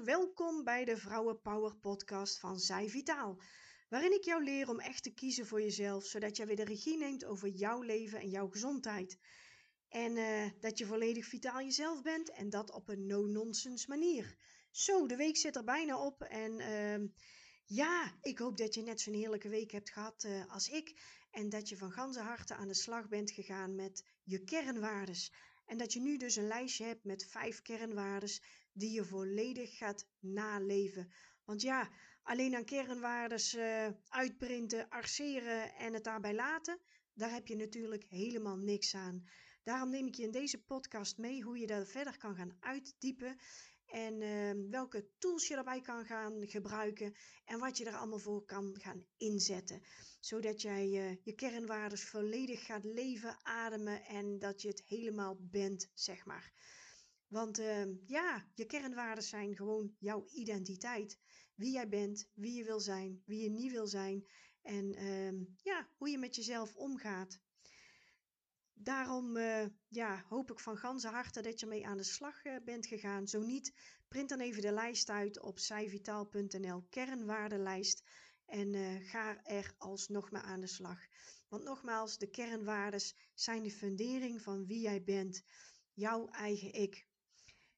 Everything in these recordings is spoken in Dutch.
Welkom bij de Vrouwenpower podcast van Zij Vitaal. Waarin ik jou leer om echt te kiezen voor jezelf, zodat jij weer de regie neemt over jouw leven en jouw gezondheid. En uh, dat je volledig vitaal jezelf bent en dat op een no-nonsense manier. Zo, de week zit er bijna op en uh, ja, ik hoop dat je net zo'n heerlijke week hebt gehad uh, als ik. En dat je van ganse harte aan de slag bent gegaan met je kernwaardes. En dat je nu dus een lijstje hebt met vijf kernwaardes die je volledig gaat naleven. Want ja, alleen aan kernwaardes uh, uitprinten, arceren en het daarbij laten, daar heb je natuurlijk helemaal niks aan. Daarom neem ik je in deze podcast mee hoe je daar verder kan gaan uitdiepen en uh, welke tools je daarbij kan gaan gebruiken en wat je er allemaal voor kan gaan inzetten. Zodat jij uh, je kernwaardes volledig gaat leven, ademen en dat je het helemaal bent, zeg maar. Want uh, ja, je kernwaarden zijn gewoon jouw identiteit. Wie jij bent, wie je wil zijn, wie je niet wil zijn. En ehm, ja, hoe je met jezelf omgaat. Daarom uh, ja, hoop ik van ganse harte dat je mee aan de slag uh, bent gegaan. Zo niet, print dan even de lijst uit op zijvitaal.nl kernwaardenlijst. En uh, ga er alsnog maar aan de slag. Want nogmaals, de kernwaardes zijn de fundering van wie jij bent. Jouw eigen ik.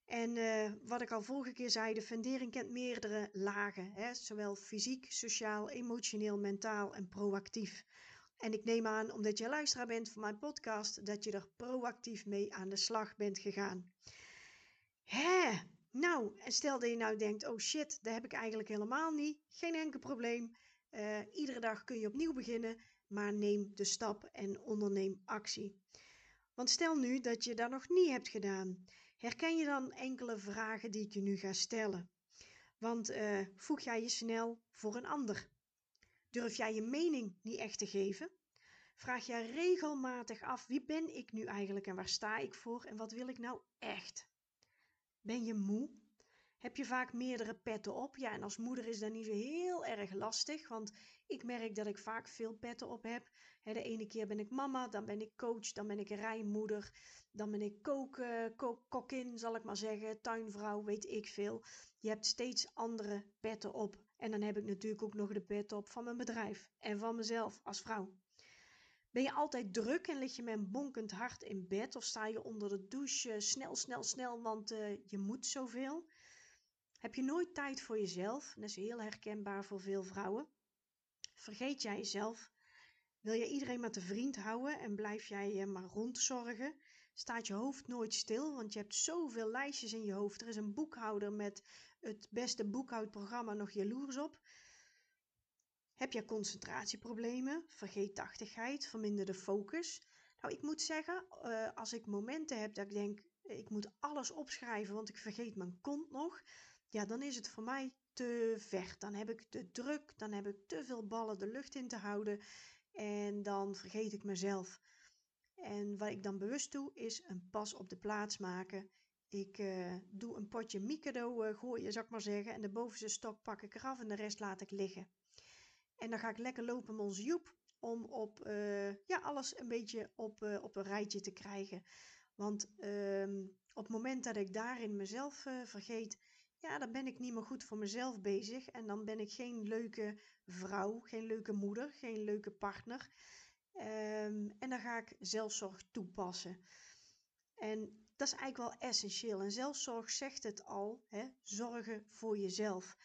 En uh, wat ik al vorige keer zei, de fundering kent meerdere lagen. Hè? Zowel fysiek, sociaal, emotioneel, mentaal en proactief. En ik neem aan, omdat je luisteraar bent van mijn podcast, dat je er proactief mee aan de slag bent gegaan. Hè? Nou, en stel dat je nou denkt, oh shit, dat heb ik eigenlijk helemaal niet. Geen enkel probleem. Uh, iedere dag kun je opnieuw beginnen, maar neem de stap en onderneem actie. Want stel nu dat je dat nog niet hebt gedaan. Herken je dan enkele vragen die ik je nu ga stellen? Want uh, voeg jij je snel voor een ander? Durf jij je mening niet echt te geven? Vraag jij regelmatig af wie ben ik nu eigenlijk en waar sta ik voor en wat wil ik nou echt? Ben je moe? Heb je vaak meerdere petten op? Ja, en als moeder is dat niet zo heel erg lastig, want ik merk dat ik vaak veel petten op heb. de ene keer ben ik mama, dan ben ik coach, dan ben ik rijmoeder, dan ben ik kok, kokkin, zal ik maar zeggen, tuinvrouw, weet ik veel. Je hebt steeds andere petten op. En dan heb ik natuurlijk ook nog de pet op van mijn bedrijf en van mezelf als vrouw. Ben je altijd druk en lig je met bonkend hart in bed of sta je onder de douche snel, snel, snel, want uh, je moet zoveel? Heb je nooit tijd voor jezelf? Dat is heel herkenbaar voor veel vrouwen. Vergeet jij jezelf? Wil je iedereen maar te vriend houden en blijf jij je maar rondzorgen? Staat je hoofd nooit stil, want je hebt zoveel lijstjes in je hoofd. Er is een boekhouder met het beste boekhoudprogramma nog jaloers op. Heb je concentratieproblemen, vergeetachtigheid, verminderde focus? Nou, ik moet zeggen, uh, als ik momenten heb dat ik denk, ik moet alles opschrijven, want ik vergeet mijn kont nog. Ja, dan is het voor mij te ver. Dan heb ik te druk, dan heb ik te veel ballen de lucht in te houden en dan vergeet ik mezelf. En wat ik dan bewust doe, is een pas op de plaats maken. Ik uh, doe een potje Mikado uh, gooien, zou ik maar zeggen. En de bovenste stok pak ik eraf en de rest laat ik liggen. En dan ga ik lekker lopen met onze Joep. Om op, uh, ja, alles een beetje op, op een rijtje te krijgen. Want ehm, op het moment dat ik daarin mezelf vergeet, ja, dan ben ik niet meer goed voor mezelf bezig. En dan ben ik geen leuke vrouw, geen leuke moeder, geen leuke partner. Um, en dan ga ik zelfzorg toepassen. En dat is eigenlijk wel essentieel. En zelfzorg zegt het al, hè? zorgen voor jezelf.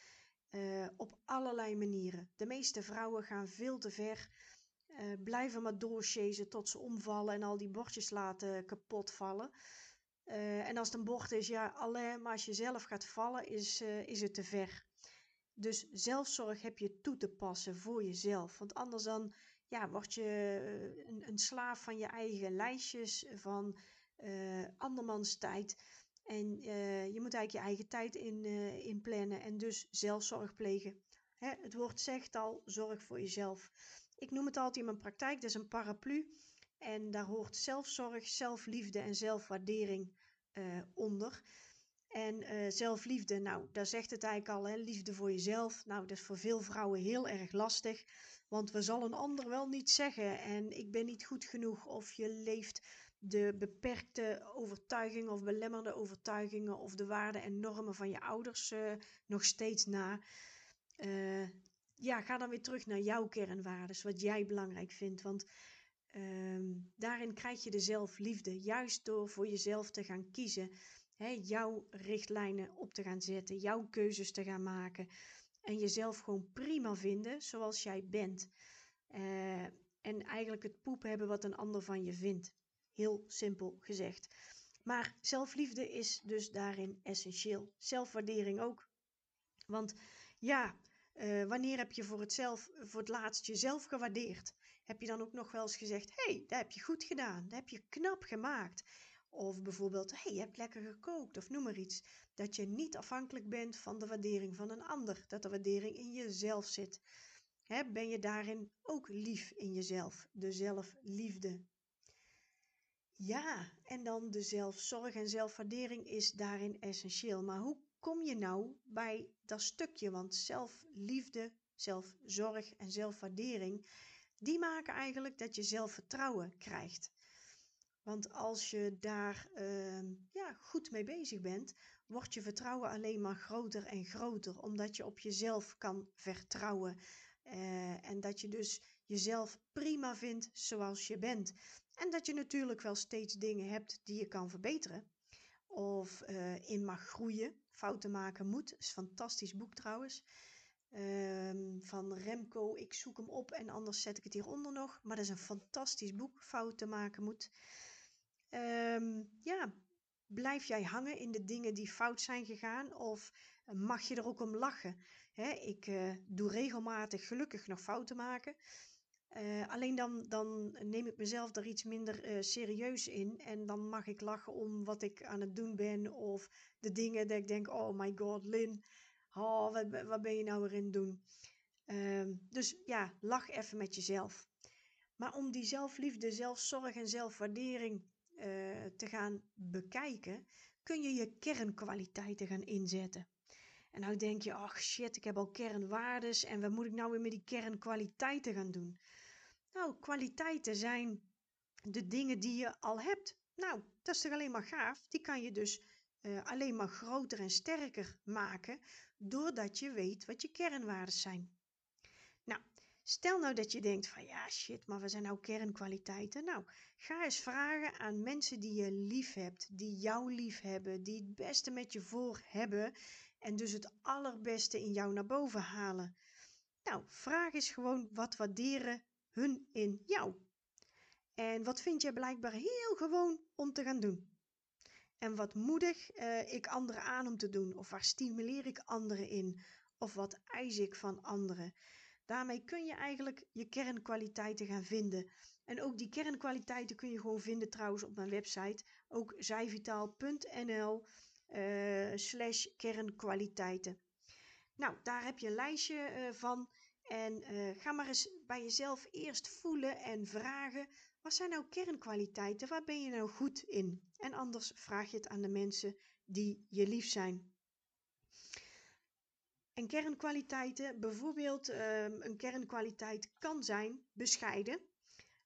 Uh, op allerlei manieren. De meeste vrouwen gaan veel te ver. Uh, blijven maar doorchasen tot ze omvallen en al die bordjes laten kapotvallen. Uh, en als het een bord is, ja, alleen maar als je zelf gaat vallen, is, is het te ver. Dus zelfzorg heb je toe te passen voor jezelf. Want anders dan ja, word je een, een slaaf van je eigen lijstjes, van uh, andermans tijd. En uh, je moet eigenlijk je eigen tijd in, uh, inplannen en dus zelfzorg plegen. Hè, het woord zegt al, zorg voor jezelf. Ik noem het altijd in mijn praktijk, dat is een paraplu. En daar hoort zelfzorg, zelfliefde en zelfwaardering onder. En zelfliefde, nou, daar zegt het eigenlijk al, hè, liefde voor jezelf. Nou, dat is voor veel vrouwen heel erg lastig. Want we zal een ander wel niet zeggen. En ik ben niet goed genoeg. Of je leeft de beperkte overtuigingen of belemmerde overtuigingen of de waarden en normen van je ouders uh, nog steeds na. Uh, ja, ga dan weer terug naar jouw kernwaarden, wat jij belangrijk vindt. Want uh, daarin krijg je de zelfliefde, juist door voor jezelf te gaan kiezen. Hè, jouw richtlijnen op te gaan zetten, jouw keuzes te gaan maken. En jezelf gewoon prima vinden zoals jij bent. Uh, en eigenlijk het poep hebben wat een ander van je vindt. Heel simpel gezegd. Maar zelfliefde is dus daarin essentieel. Zelfwaardering ook. Want ja, uh, wanneer heb je voor het, zelf, voor het laatst jezelf gewaardeerd? Heb je dan ook nog wel eens gezegd: hey, dat heb je goed gedaan, dat heb je knap gemaakt? Of bijvoorbeeld: hey, je hebt lekker gekookt, of noem maar iets. Dat je niet afhankelijk bent van de waardering van een ander, dat de waardering in jezelf zit. Hè, ben je daarin ook lief in jezelf, de zelfliefde? Ja, en dan de zelfzorg en zelfwaardering is daarin essentieel. Maar hoe kom je nou bij dat stukje? Want zelfliefde, zelfzorg en zelfwaardering, die maken eigenlijk dat je zelfvertrouwen krijgt. Want als je daar uh, ja, goed mee bezig bent, wordt je vertrouwen alleen maar groter en groter, omdat je op jezelf kan vertrouwen. Uh, en dat je dus jezelf prima vindt zoals je bent. En dat je natuurlijk wel steeds dingen hebt die je kan verbeteren. Of uh, in mag groeien. Fouten maken moet. Is een fantastisch boek trouwens. Um, van Remco. Ik zoek hem op en anders zet ik het hieronder nog. Maar dat is een fantastisch boek. Fouten maken moet. Um, ja, blijf jij hangen in de dingen die fout zijn gegaan? Of mag je er ook om lachen? Ik uh, doe regelmatig gelukkig nog fouten maken. Uh, alleen dan, dan neem ik mezelf er iets minder serieus in. En dan mag ik lachen om wat ik aan het doen ben. Of de dingen dat ik denk, oh my god, Lin. Oh, wat, ben je nou weer doen? Uh, dus ja, lach even met jezelf. Maar om die zelfliefde, zelfzorg en zelfwaardering uh, te gaan bekijken, kun je je kernkwaliteiten gaan inzetten. En nou denk je, ach shit, ik heb al kernwaardes en wat moet ik nou weer met die kernkwaliteiten gaan doen? Nou, kwaliteiten zijn de dingen die je al hebt. Nou, dat is toch alleen maar gaaf. Die kan je dus uh, alleen maar groter en sterker maken doordat je weet wat je kernwaarden zijn. Stel nou dat je denkt van ja shit, maar wat zijn nou kernkwaliteiten? Nou, ga eens vragen aan mensen die je lief hebt, die jou lief hebben, die het beste met je voor hebben en dus het allerbeste in jou naar boven halen. Nou, vraag eens gewoon wat waarderen hun in jou. En wat vind jij blijkbaar heel gewoon om te gaan doen? En wat moedig uh, ik anderen aan om te doen? Of waar stimuleer ik anderen in? Of wat eis ik van anderen? Daarmee kun je eigenlijk je kernkwaliteiten gaan vinden. En ook die kernkwaliteiten kun je gewoon vinden trouwens op mijn website. Ook zijvitaal.nl uh, slash kernkwaliteiten. Nou, daar heb je een lijstje uh, van. En uh, ga maar eens bij jezelf eerst voelen en vragen: wat zijn nou kernkwaliteiten? Waar ben je nou goed in? En anders vraag je het aan de mensen die je lief zijn. En kernkwaliteiten, bijvoorbeeld uh, een kernkwaliteit kan zijn bescheiden.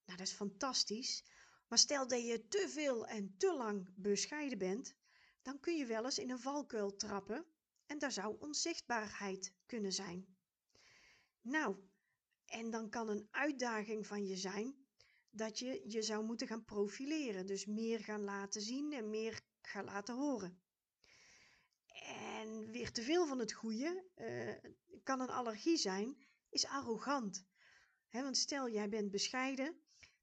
Nou, dat is fantastisch. Maar stel dat je te veel en te lang bescheiden bent, dan kun je wel eens in een valkuil trappen en daar zou onzichtbaarheid kunnen zijn. Nou, en dan kan een uitdaging van je zijn dat je je zou moeten gaan profileren, dus meer gaan laten zien en meer gaan laten horen. En weer te veel van het goede uh, kan een allergie zijn, is arrogant. He, want stel jij bent bescheiden,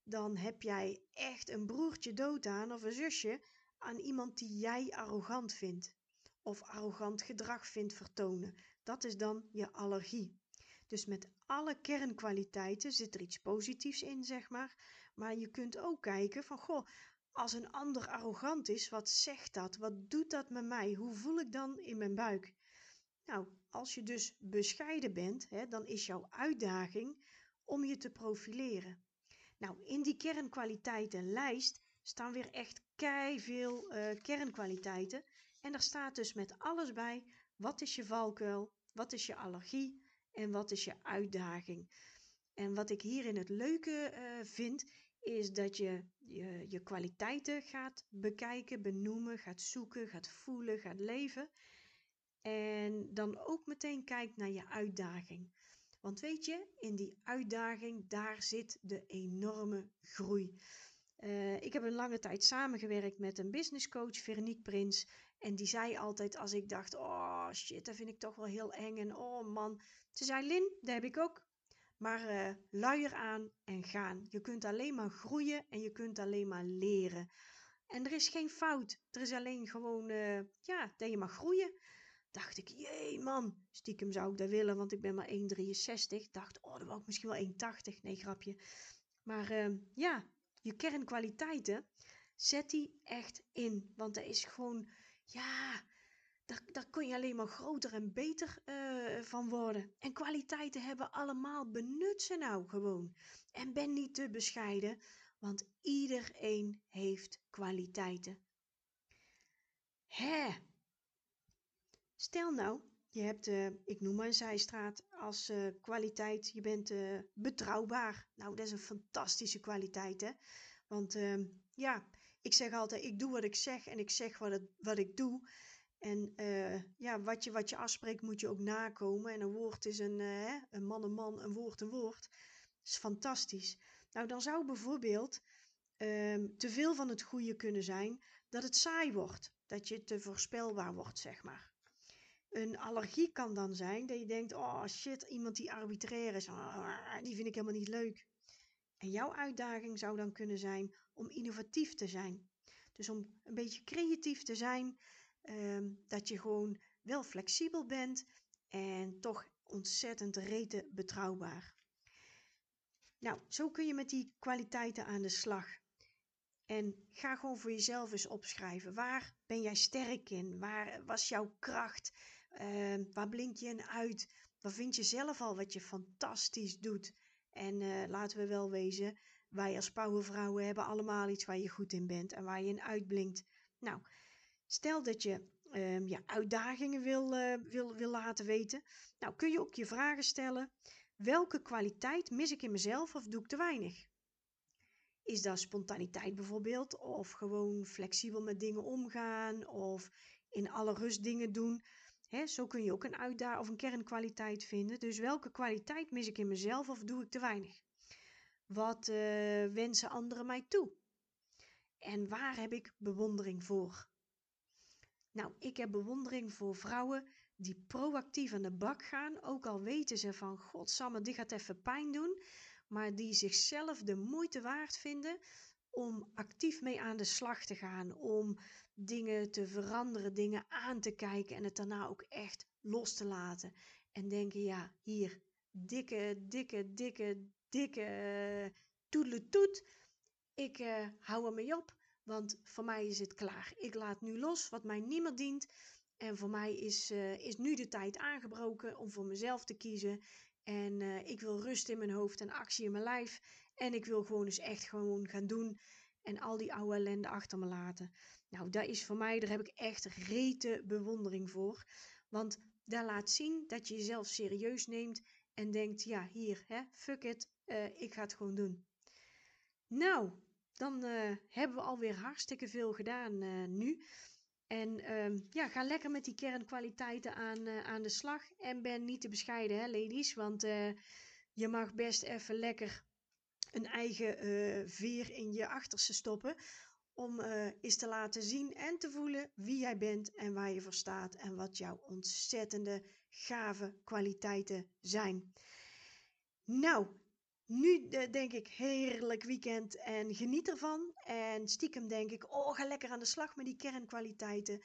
dan heb jij echt een broertje dood aan of een zusje aan iemand die jij arrogant vindt of arrogant gedrag vindt vertonen. Dat is dan je allergie. Dus met alle kernkwaliteiten zit er iets positiefs in, zeg maar. Maar je kunt ook kijken van, goh, als een ander arrogant is, wat zegt dat? Wat doet dat met mij? Hoe voel ik dan in mijn buik? Nou, als je dus bescheiden bent, hè, dan is jouw uitdaging om je te profileren. Nou, in die kernkwaliteitenlijst staan weer echt kei veel uh, kernkwaliteiten. En daar staat dus met alles bij: wat is je valkuil, wat is je allergie en wat is je uitdaging. En wat ik hierin het leuke uh, vind, is dat je, je je kwaliteiten gaat bekijken, benoemen, gaat zoeken, gaat voelen, gaat leven. En dan ook meteen kijkt naar je uitdaging. Want weet je, in die uitdaging, daar zit de enorme groei. Uh, ik heb een lange tijd samengewerkt met een businesscoach, Veronique Prins. En die zei altijd als ik dacht, oh shit, dat vind ik toch wel heel eng. En oh man. Ze zei, Lin, dat heb ik ook. Maar uh, luier aan en gaan. Je kunt alleen maar groeien en je kunt alleen maar leren. En er is geen fout. Er is alleen gewoon, uh, ja, dat je mag groeien. Dacht ik, jee man, stiekem zou ik dat willen, want ik ben maar 1,63. Dacht, oh, dat wou ik misschien wel 1,80. Nee, grapje. Maar uh, ja, je kernkwaliteiten, zet die echt in. Want dat is gewoon, ja, daar, daar kun je alleen maar groter en beter uh, van worden. En kwaliteiten hebben allemaal, benut ze nou gewoon. En ben niet te bescheiden, want iedereen heeft kwaliteiten. Hè? Stel nou, je hebt, uh, ik noem maar een zijstraat, als uh, kwaliteit, je bent betrouwbaar. Nou, dat is een fantastische kwaliteit, hè? Want ehm, ja, ik zeg altijd, ik doe wat ik zeg en ik zeg wat, wat ik doe. En ja, wat je, wat je afspreekt moet je ook nakomen. En een woord is een, een man een man, een woord een woord. Dat is fantastisch. Nou, dan zou bijvoorbeeld um, te veel van het goede kunnen zijn dat het saai wordt. Dat je te voorspelbaar wordt, zeg maar. Een allergie kan dan zijn dat je denkt: oh shit, iemand die arbitrair is, ah, die vind ik helemaal niet leuk. En jouw uitdaging zou dan kunnen zijn om innovatief te zijn. Dus om een beetje creatief te zijn, ehm, dat je gewoon wel flexibel bent en toch ontzettend rete betrouwbaar. Nou, zo kun je met die kwaliteiten aan de slag. En ga gewoon voor jezelf eens opschrijven. Waar ben jij sterk in? Waar was jouw kracht? Uh, waar blink je in uit? Wat vind je zelf al wat je fantastisch doet? En uh, laten we wel wezen, wij als powervrouwen hebben allemaal iets waar je goed in bent en waar je in uitblinkt. Nou, stel dat je um, uitdagingen wil, uh, wil, wil laten weten. Nou, kun je ook je vragen stellen. Welke kwaliteit mis ik in mezelf of doe ik te weinig? Is dat spontaniteit bijvoorbeeld? Of gewoon flexibel met dingen omgaan? Of in alle rust dingen doen? Hè, zo kun je ook een uitdaging of een kernkwaliteit vinden. Dus welke kwaliteit mis ik in mezelf of doe ik te weinig? Wat uh, wensen anderen mij toe? En waar heb ik bewondering voor? Nou, ik heb bewondering voor vrouwen die proactief aan de bak gaan, ook al weten ze van godsamme, dit gaat even pijn doen, maar die zichzelf de moeite waard vinden om actief mee aan de slag te gaan, om dingen te veranderen, dingen aan te kijken en het daarna ook echt los te laten. En denken, ja, hier, dikke, dikke, dikke, dikke uh, toet. Ik uh, hou ermee op, want voor mij is het klaar. Ik laat nu los wat mij niemand dient. En voor mij is, uh, is nu de tijd aangebroken om voor mezelf te kiezen. En ik wil rust in mijn hoofd en actie in mijn lijf. En ik wil gewoon eens echt gewoon gaan doen. En al die oude ellende achter me laten. Nou, dat is voor mij, daar heb ik echt rete bewondering voor. Want dat laat zien dat je jezelf serieus neemt en denkt, ja, hier, hè, fuck it, uh, ik ga het gewoon doen. Nou, dan uh, hebben we alweer hartstikke veel gedaan uh, nu. En um, ja, ga lekker met die kernkwaliteiten aan, aan de slag. En ben niet te bescheiden, hè, ladies. Want je mag best even lekker een eigen veer in je achterste stoppen om eens te laten zien en te voelen wie jij bent en waar je voor staat en wat jouw ontzettende gave kwaliteiten zijn. Nou, nu uh, denk ik heerlijk weekend en geniet ervan. En stiekem denk ik, oh, ga lekker aan de slag met die kernkwaliteiten.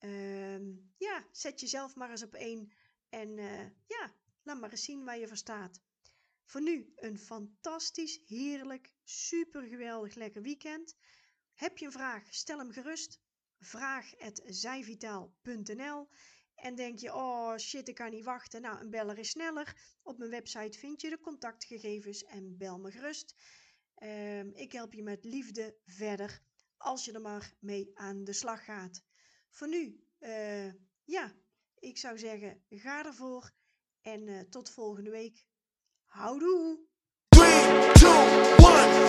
Uh, ja, zet jezelf maar eens op één en uh, ja, laat maar eens zien waar je voor staat. Voor nu een fantastisch, heerlijk, super geweldig lekker weekend. Heb je een vraag? Stel hem gerust. Vraag.zijvitaal.nl En denk je, oh shit, ik kan niet wachten. Nou, een beller is sneller. Op mijn website vind je de contactgegevens en bel me gerust. Um, ik help je met liefde verder als je er maar mee aan de slag gaat. Voor nu, uh, ja, ik zou zeggen, ga ervoor en uh, tot volgende week. Houdoe! 3, 2, 1